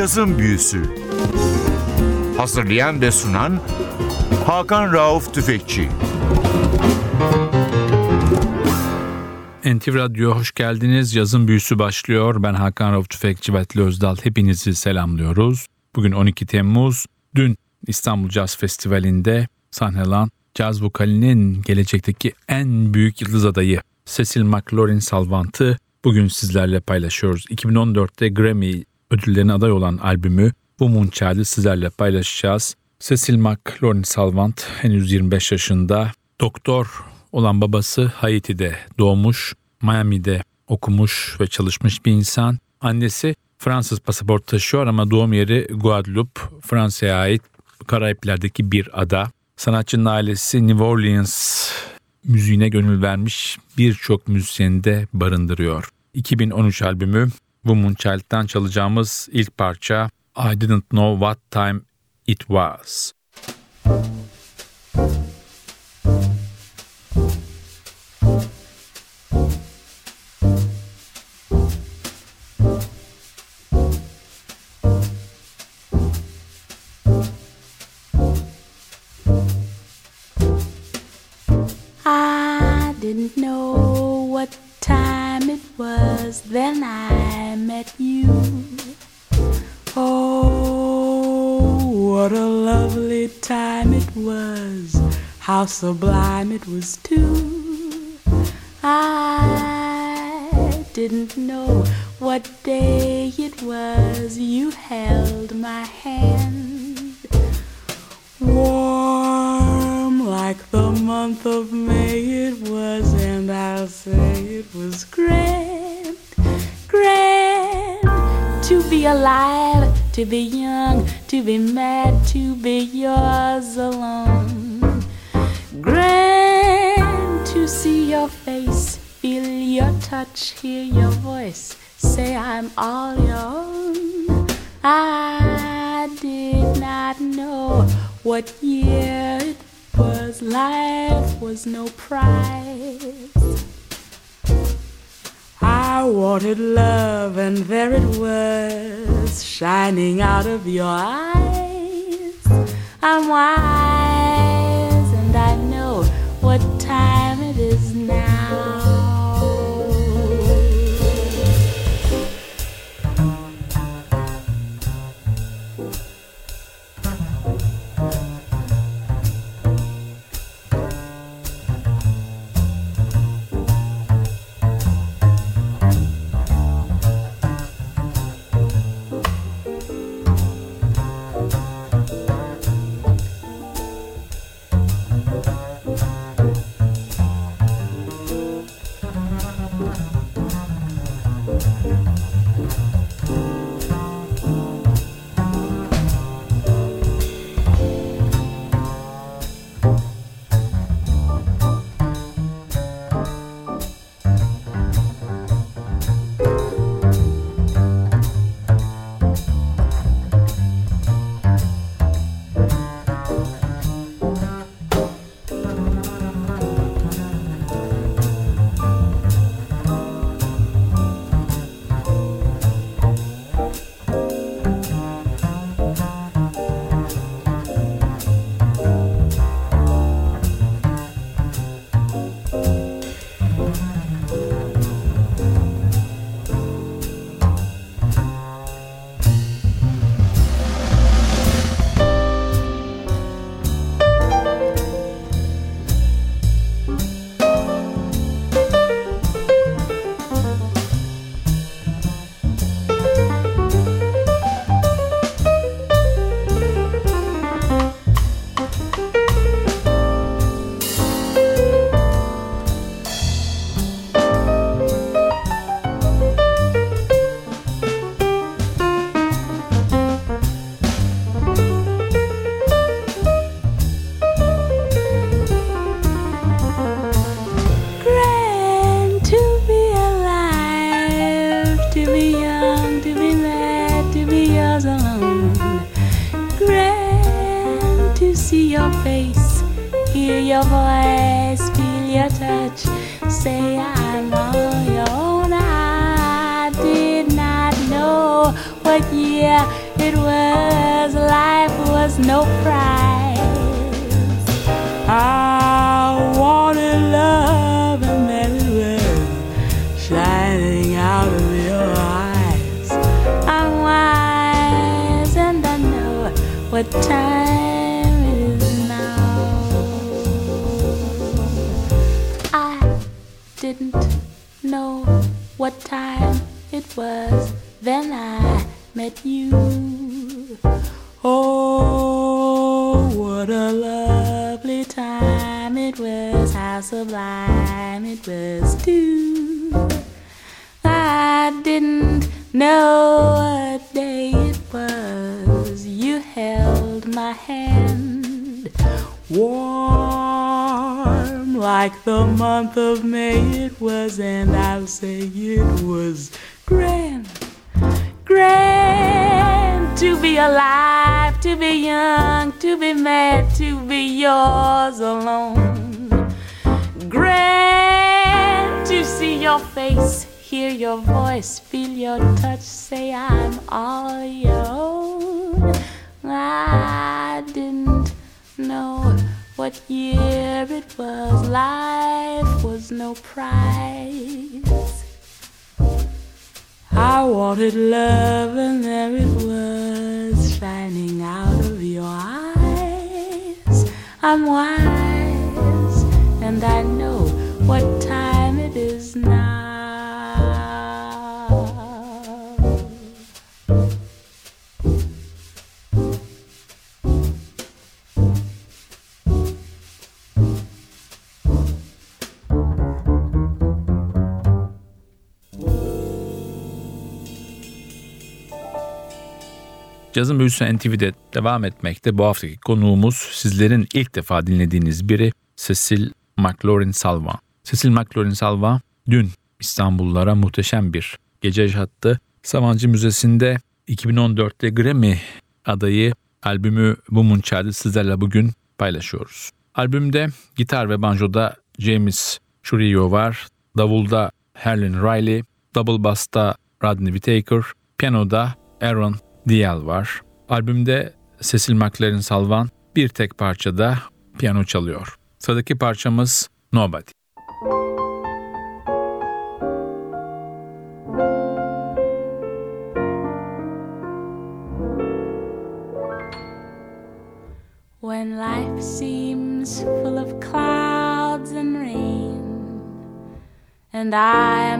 Cazın Büyüsü Hazırlayan ve sunan Hakan Rauf Tüfekçi NTV Radyo hoş geldiniz. Yazın büyüsü başlıyor. Ben Hakan Rauf Tüfekçi ve Özdal. Hepinizi selamlıyoruz. Bugün 12 Temmuz. Dün İstanbul Jazz Festivali'nde sahnelanan caz vokalinin gelecekteki en büyük yıldız adayı Cecil McLaurin Salvant'ı bugün sizlerle paylaşıyoruz. 2014'te Grammy ödüllerine aday olan albümü bu Child'ı sizlerle paylaşacağız. Cecil McLaurin Salvant henüz 25 yaşında. Doktor olan babası Haiti'de doğmuş, Miami'de okumuş ve çalışmış bir insan. Annesi Fransız pasaport taşıyor ama doğum yeri Guadeloupe, Fransa'ya ait Karayipler'deki bir ada. Sanatçının ailesi New Orleans müziğine gönül vermiş birçok müzisyeni de barındırıyor. 2013 albümü Woman Child'dan çalacağımız ilk parça I Didn't Know What Time It Was. didn't know how sublime it was too. I didn't know what day it was you held my hand. Warm like the month of May it was, and I'll say it was grand, grand to be alive, to be young, wanted love, and there it was, shining out of your eyes. I'm wise, Yeah, year, it was life was no prize. I wanted love, and many words shining out of your eyes. I'm wise, and I know what time it is now. I didn't know what time it was. Then I met you. Oh, what a lovely time it was, how sublime it was, too. I didn't know what day it was. You held my hand, warm like the month of May it was, and I'll say it was grand, grand to be alive, to be young, to be mad, to be yours alone. Grand to see your face, hear your voice, feel your touch, say I'm all your own. I didn't know what year it was, life was no prize. I wanted love, and there it was, shining out of your eyes. I'm wise, and I know Cazın büyüsü NTV'de devam etmekte. Bu haftaki konuğumuz sizlerin ilk defa dinlediğiniz biri Cecil McLaurin Salva. Cecil McLaurin Salva dün İstanbullulara muhteşem bir gece yaşattı. Sabancı Müzesi'nde 2014'te Grammy adayı albümü Woman Child'ı sizlerle bugün paylaşıyoruz. Albümde gitar ve banjoda James Churio var, davulda Herlin Riley, double bass'ta Rodney Whittaker, piyanoda Aaron Dial var. Albümde Cecil McLaren Salvan bir tek parçada piyano çalıyor. Sıradaki parçamız Nobody. When life seems full of clouds and rain, and I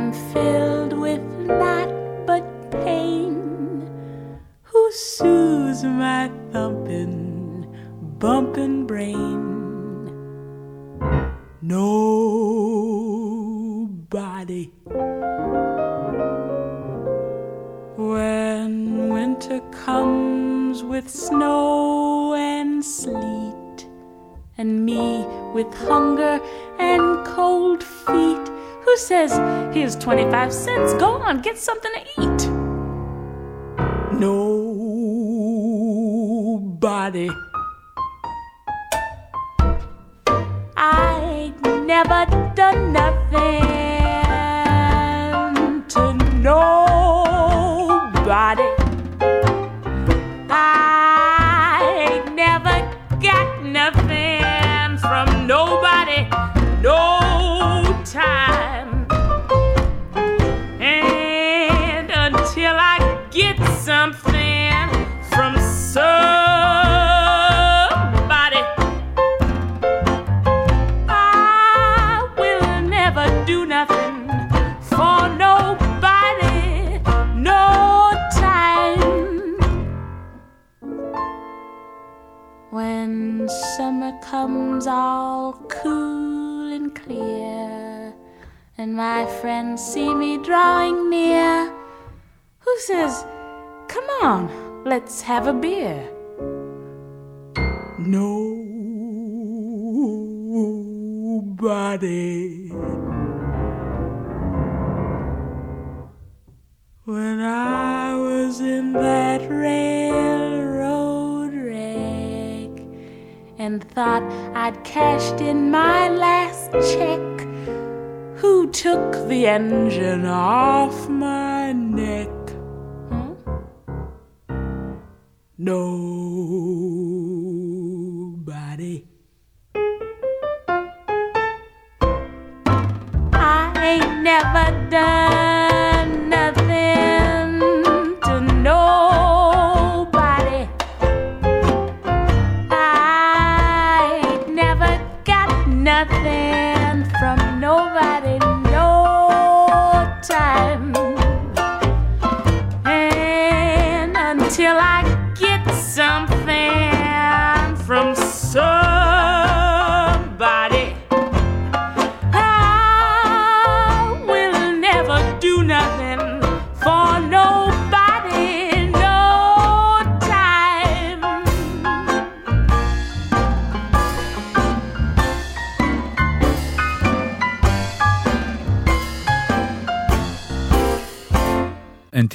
snow and sleet, and me with hunger and cold feet, who says, Here's 25 cents, go on, get something to eat? Nobody. I never done nothing see me drawing near, who says, Come on, let's have a beer? Nobody. When I was in that railroad wreck and thought I'd cashed in my last check, who took the engine off my neck? Hmm? nobody. I ain't never done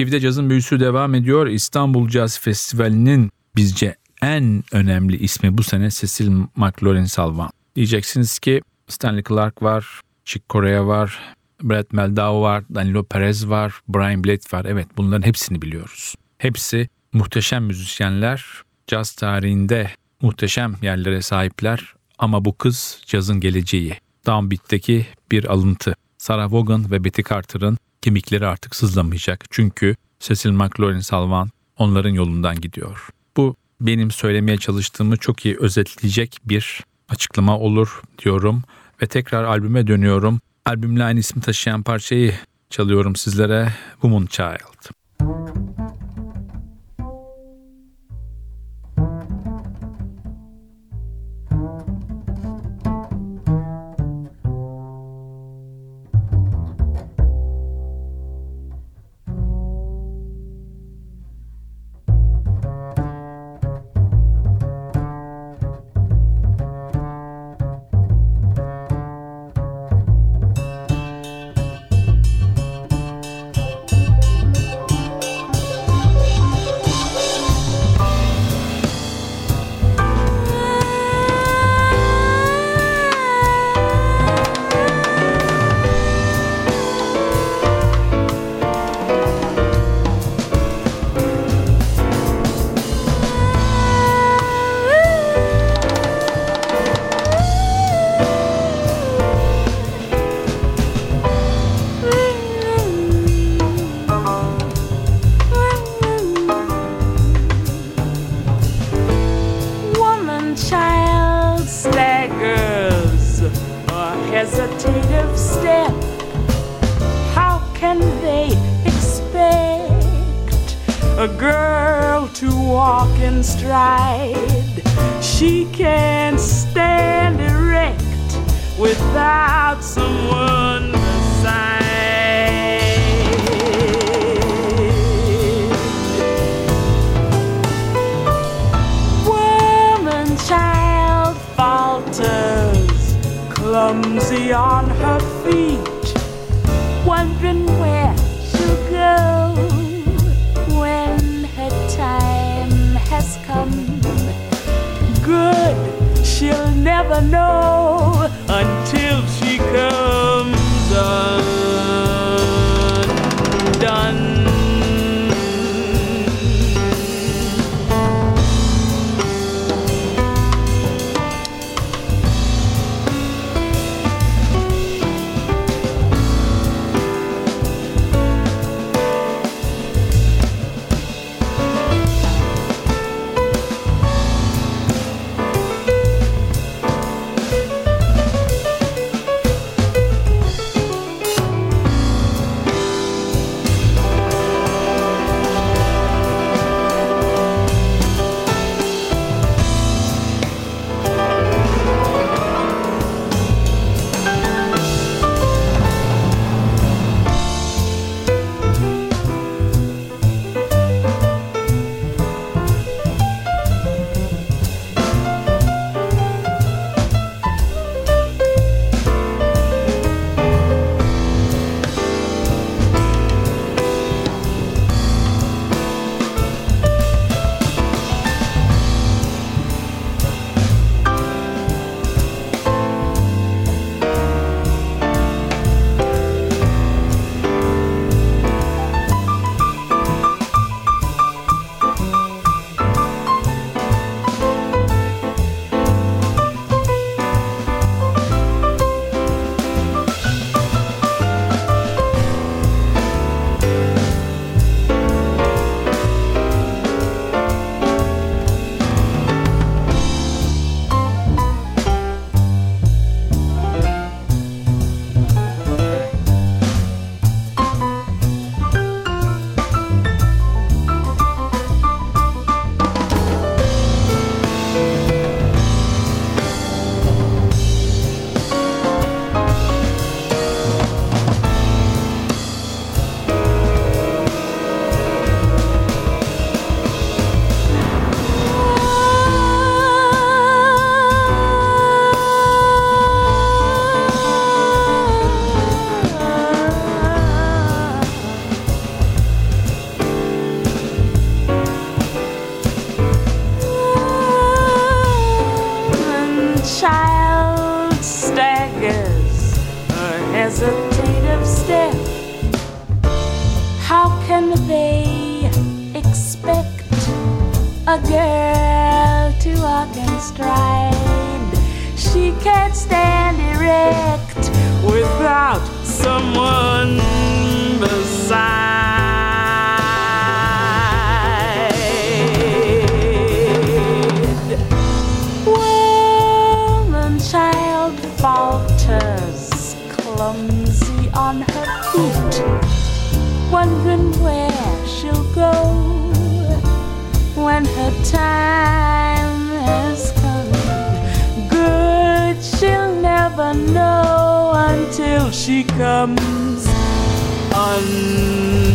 NTV'de cazın büyüsü devam ediyor. İstanbul Caz Festivali'nin bizce en önemli ismi bu sene Cecil McLaurin Salvan. Diyeceksiniz ki Stanley Clark var, Chick Corea var, Brad Meldau var, Danilo Perez var, Brian Blade var. Evet bunların hepsini biliyoruz. Hepsi muhteşem müzisyenler, caz tarihinde muhteşem yerlere sahipler ama bu kız cazın geleceği. Downbeat'teki bir alıntı. Sarah Vaughan ve Betty Carter'ın kemikleri artık sızlamayacak. Çünkü Cecil McLaurin Salvan onların yolundan gidiyor. Bu benim söylemeye çalıştığımı çok iyi özetleyecek bir açıklama olur diyorum ve tekrar albüme dönüyorum. Albümle aynı ismi taşıyan parçayı çalıyorum sizlere Woman Child. A girl to walk in stride? She can't stand erect without someone beside. woman child falters, clumsy on her never know on her feet, wondering where she'll go when her time has come. Good, she'll never know until she comes undone.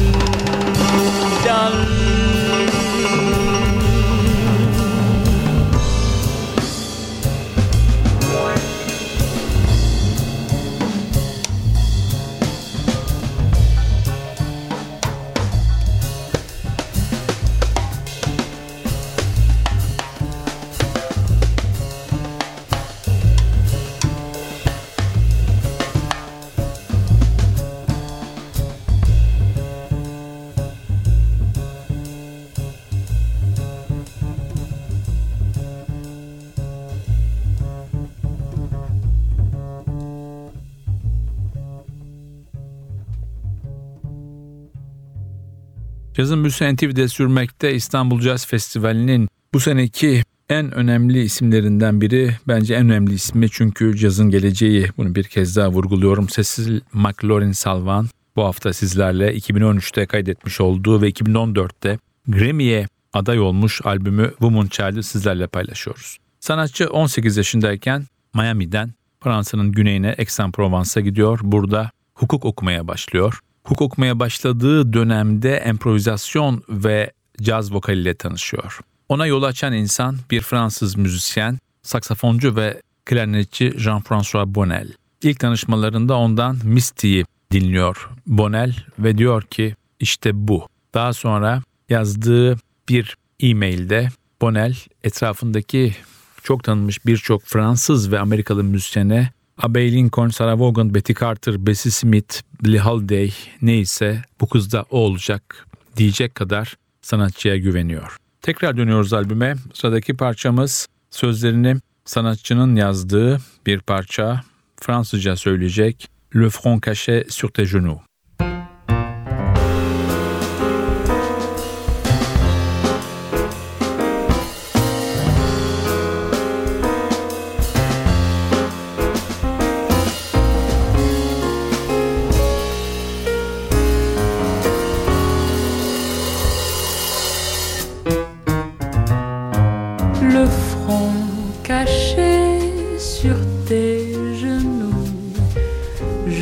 Cazın büyüsü NTV'de sürmekte İstanbul Jazz Festivali'nin bu seneki en önemli isimlerinden biri bence en önemli ismi çünkü cazın geleceği bunu bir kez daha vurguluyorum. Cecil McLaurin Salvan bu hafta sizlerle 2013'te kaydetmiş olduğu ve 2014'te Grammy'ye aday olmuş albümü Woman Child'ı sizlerle paylaşıyoruz. Sanatçı 18 yaşındayken Miami'den Fransa'nın güneyine Aix-en-Provence'a gidiyor. Burada hukuk okumaya başlıyor. Hukuk okumaya başladığı dönemde improvizasyon ve caz vokaliyle tanışıyor. Ona yol açan insan bir Fransız müzisyen, saksafoncu ve klarnetçi Jean-François Bonnel. İlk tanışmalarında ondan Misty'yi dinliyor Bonnel ve diyor ki işte bu. Daha sonra yazdığı bir e-mailde Bonnel etrafındaki çok tanınmış birçok Fransız ve Amerikalı müzisyene Abbey Lincoln, Sarah Vaughan, Betty Carter, Bessie Smith, Billie Holiday neyse bu kız da o olacak diyecek kadar sanatçıya güveniyor. Tekrar dönüyoruz albüme. Sıradaki parçamız sözlerini sanatçının yazdığı bir parça. Fransızca söyleyecek Le front caché sur tes genoux.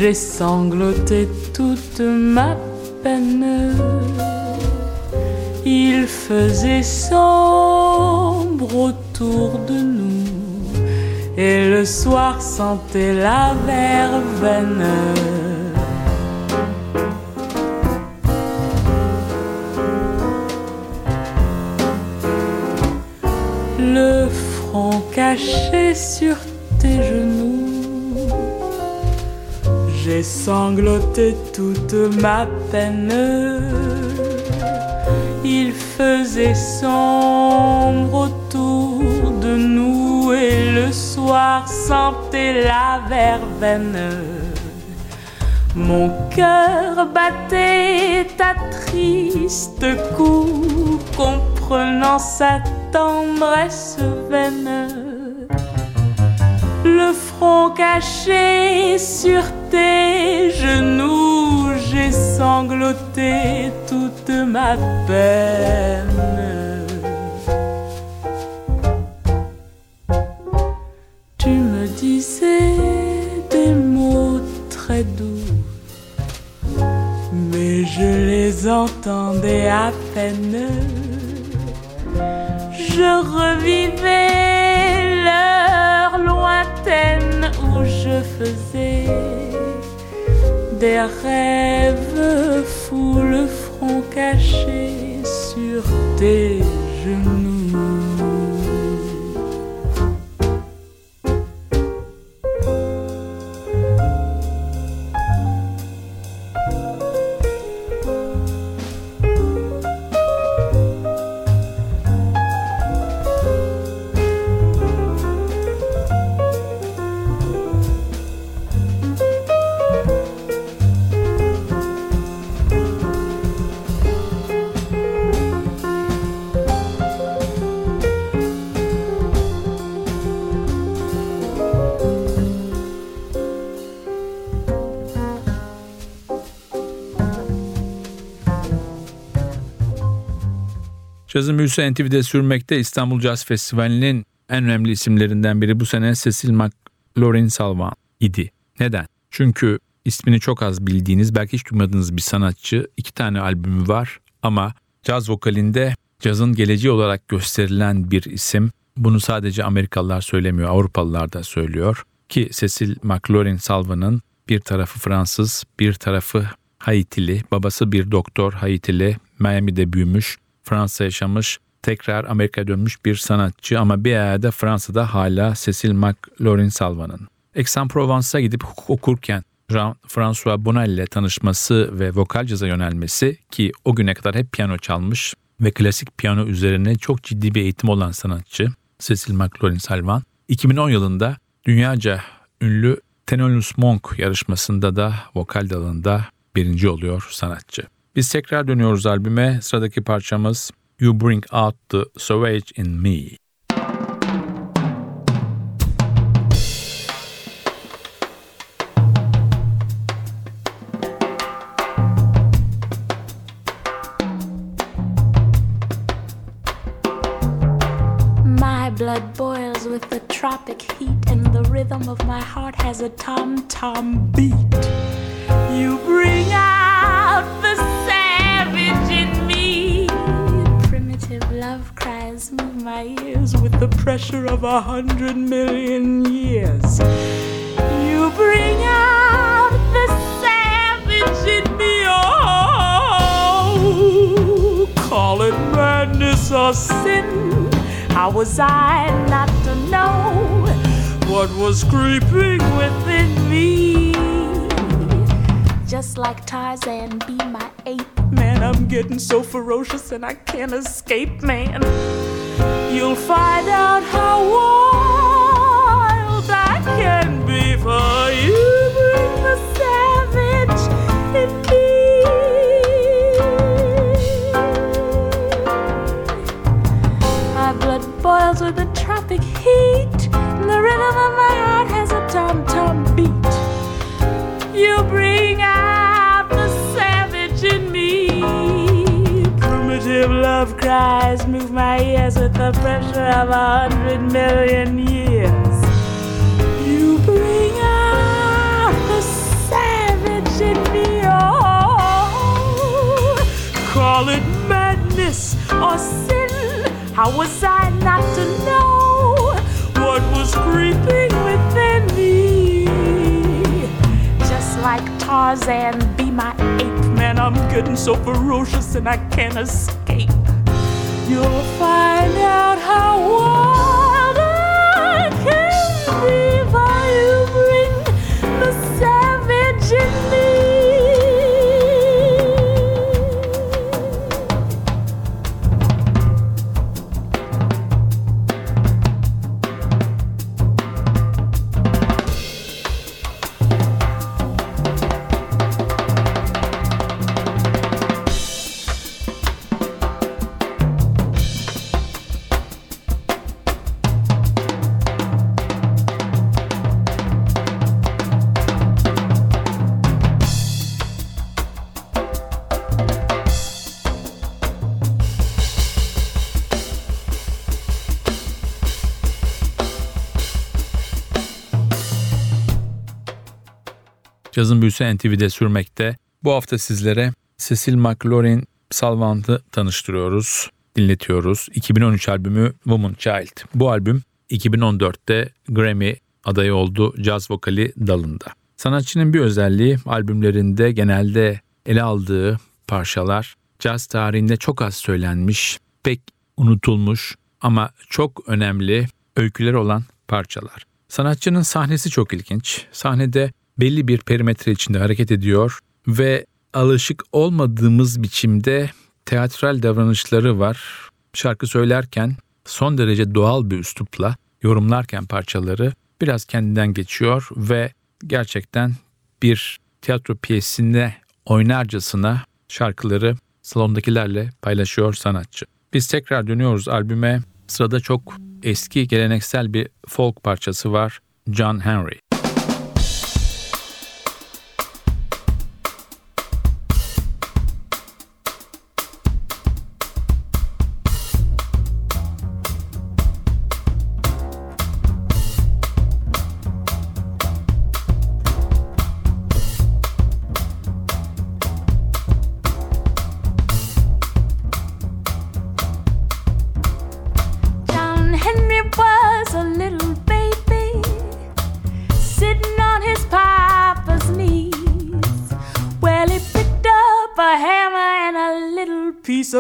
J'ai sangloté toute ma peine. Il faisait sombre autour de nous. Et le soir sentait la verveine. le front caché sur tes genoux. Sangloté toute ma peine. Il faisait sombre autour de nous et le soir sentait la verveine. Mon cœur battait à triste coup, comprenant sa tendresse vaine. Le front caché sur tes genoux, j'ai sangloté toute ma peine. Tu me disais des mots très doux, mais je les entendais à peine je revivais l'heure lointaine où je faisais des rêves fous, le front caché sur tes genoux. Cazın büyüsü NTV'de sürmekte İstanbul Caz Festivali'nin en önemli isimlerinden biri bu sene Cecil McLaurin Salvan idi. Neden? Çünkü ismini çok az bildiğiniz, belki hiç duymadığınız bir sanatçı. iki tane albümü var ama caz vokalinde cazın geleceği olarak gösterilen bir isim. Bunu sadece Amerikalılar söylemiyor, Avrupalılar da söylüyor. Ki Cecil McLaurin Salvan'ın bir tarafı Fransız, bir tarafı Haitili, babası bir doktor Haitili, Miami'de büyümüş, Fransa yaşamış, tekrar Amerika'ya dönmüş bir sanatçı ama bir yerde Fransa'da hala Cecil McLaurin Salvan'ın. Aix-en-Provence'a gidip hukuk okurken Jean-François Bonnel ile tanışması ve vokal caza yönelmesi ki o güne kadar hep piyano çalmış ve klasik piyano üzerine çok ciddi bir eğitim olan sanatçı Cecil McLaurin Salvan 2010 yılında dünyaca ünlü Thelonious Monk yarışmasında da vokal dalında birinci oluyor sanatçı. Biz tekrar dönüyoruz albüme. Sıradaki parçamız You Bring Out the Savage in Me. My blood boils with the tropic heat, and the rhythm of my heart has a tom tom beat. You bring out my ears with the pressure of a hundred million years. You bring out the savage in me. Oh, call it madness or sin. How was I not to know what was creeping within me? Just like Tarzan, be my ape. Man, I'm getting so ferocious and I can't escape, man. You'll find out how wild I can be for you. Bring the savage in me. My blood boils with the tropic heat. and The rhythm of my heart has a tom tom beat. You bring cries move my ears with the pressure of a hundred million years. You bring out the savage in me. Oh, call it madness or sin. How was I not to know what was creeping within me? Just like Tarzan, be my ape. Man, I'm getting so ferocious and I can't escape. You'll find out how wild Cazın büyüsü NTV'de sürmekte. Bu hafta sizlere Cecil McLaurin Salvant'ı tanıştırıyoruz, dinletiyoruz. 2013 albümü Woman Child. Bu albüm 2014'te Grammy adayı oldu caz vokali dalında. Sanatçının bir özelliği albümlerinde genelde ele aldığı parçalar caz tarihinde çok az söylenmiş, pek unutulmuş ama çok önemli öyküler olan parçalar. Sanatçının sahnesi çok ilginç. Sahnede belli bir perimetre içinde hareket ediyor ve alışık olmadığımız biçimde teatral davranışları var. Şarkı söylerken son derece doğal bir üslupla yorumlarken parçaları biraz kendinden geçiyor ve gerçekten bir tiyatro piyesinde oynarcasına şarkıları salondakilerle paylaşıyor sanatçı. Biz tekrar dönüyoruz albüme. Sırada çok eski geleneksel bir folk parçası var. John Henry.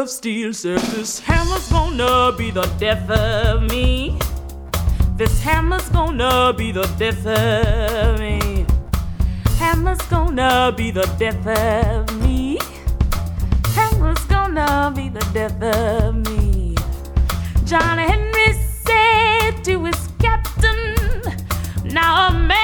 Of steel. Said this hammer's gonna be the death of me. This hammer's gonna be the death of me. Hammer's gonna be the death of me. Hammer's gonna be the death of me. John Henry said to his captain, Now a man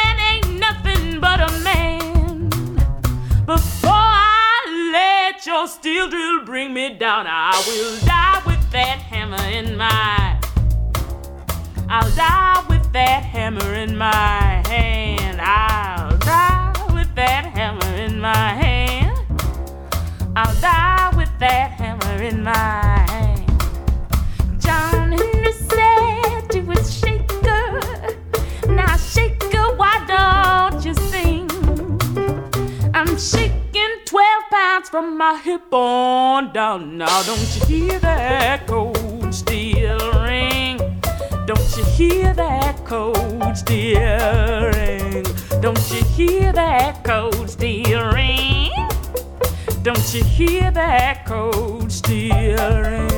steel drill bring me down, I will die with that hammer in my. I'll die with that hammer in my hand. I'll die with that hammer in my hand. I'll die with that hammer in my hand. John Henry said to his shaker, Now, shaker, why don't you sing? I'm shaking 12 pounds from my hip on down. Now, don't you hear that cold steel ring? Don't you hear that cold steel ring? Don't you hear that cold steel ring? Don't you hear that cold steel ring?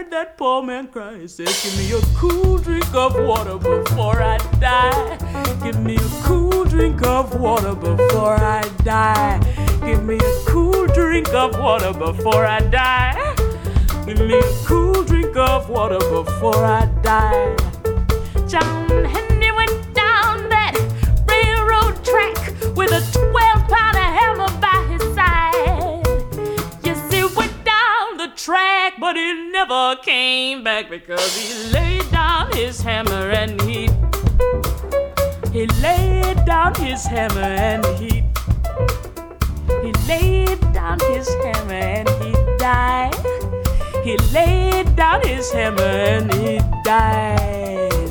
Heard that poor man cry said, Give me a cool drink of water before I die. Give me a cool drink of water before I die. Give me a cool drink of water before I die. Give me a cool drink of water before I die. But he never came back because he laid down his hammer and he he laid down his hammer and he he laid down his hammer and he died. He laid down his hammer and he died.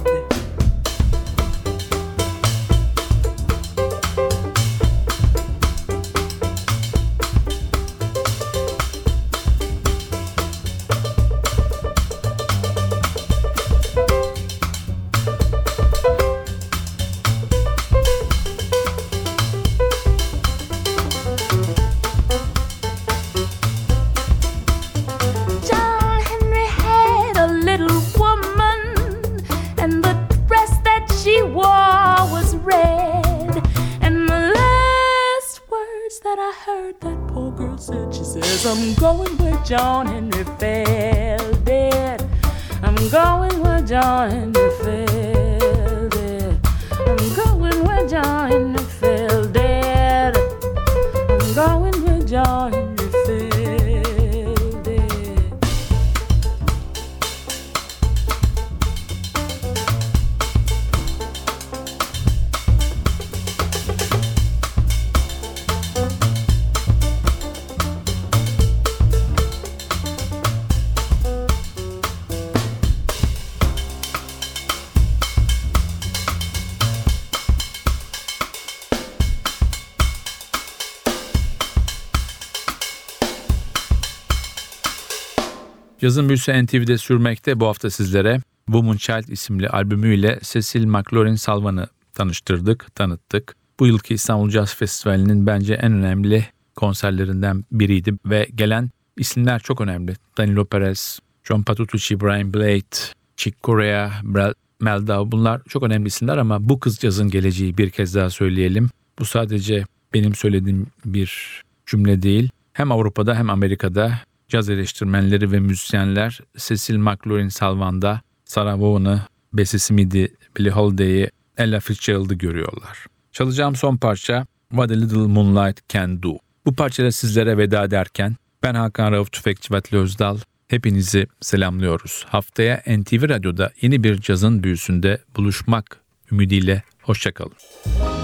Going where John Henry fell dead. I'm going where John Yazın büyüsü NTV'de sürmekte bu hafta sizlere Woman Child isimli albümüyle Cecil McLaurin Salvan'ı tanıştırdık, tanıttık. Bu yılki İstanbul Jazz Festivali'nin bence en önemli konserlerinden biriydi ve gelen isimler çok önemli. Danilo Perez, John Patitucci, Brian Blade, Chick Corea, Brel Meldau bunlar çok önemli isimler ama bu kız cazın geleceği bir kez daha söyleyelim. Bu sadece benim söylediğim bir cümle değil. Hem Avrupa'da hem Amerika'da caz eleştirmenleri ve müzisyenler Cecil McLaurin Salvan'da Sarah Vaughan'ı, Bessie Smith'i, Billie Holiday'i, Ella Fitzgerald'ı görüyorlar. Çalacağım son parça What a Little Moonlight Can Do. Bu parçayla sizlere veda ederken ben Hakan Rauf Tüfekçi ve Özdal. Hepinizi selamlıyoruz. Haftaya NTV Radyo'da yeni bir cazın büyüsünde buluşmak ümidiyle hoşçakalın. tongue,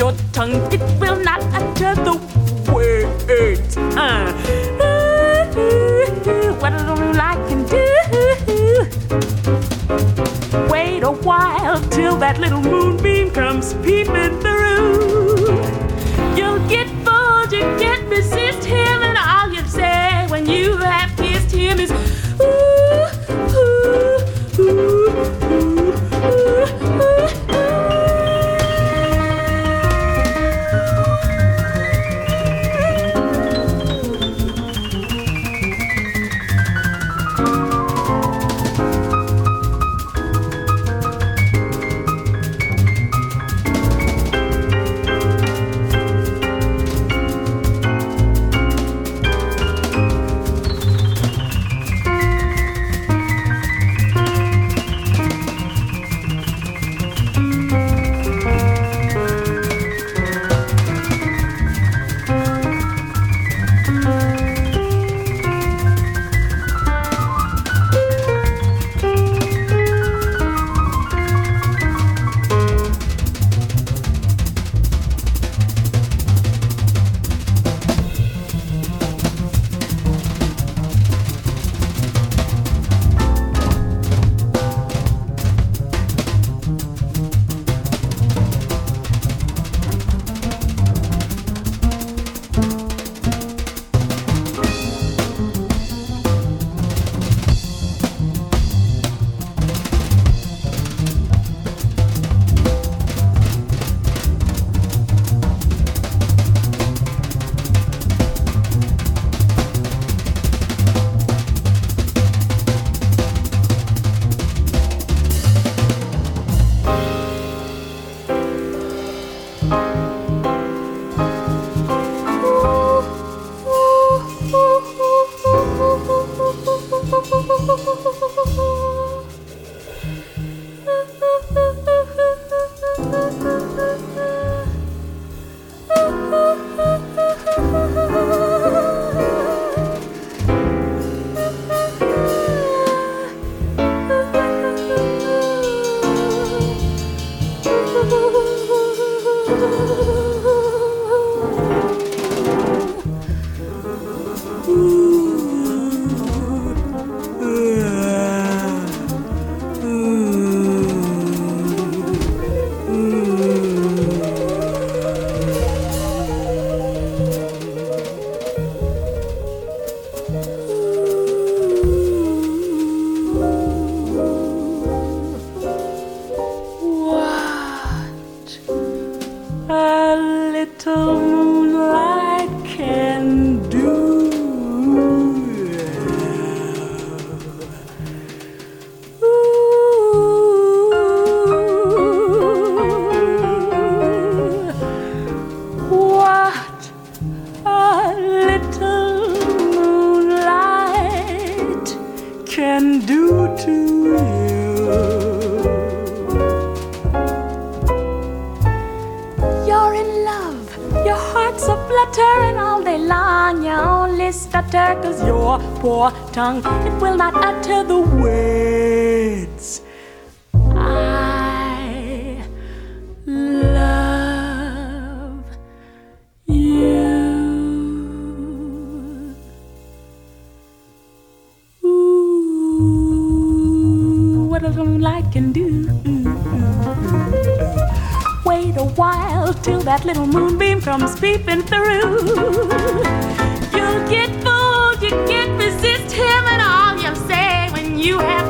your tongue, it will not utter the words. Uh. What little I can do. Wait a while till that little moonbeam comes peeping What a moonlight can do. Wait a while till that little moonbeam comes peeping through. You'll get fooled, you can't resist him, and all you'll say when you have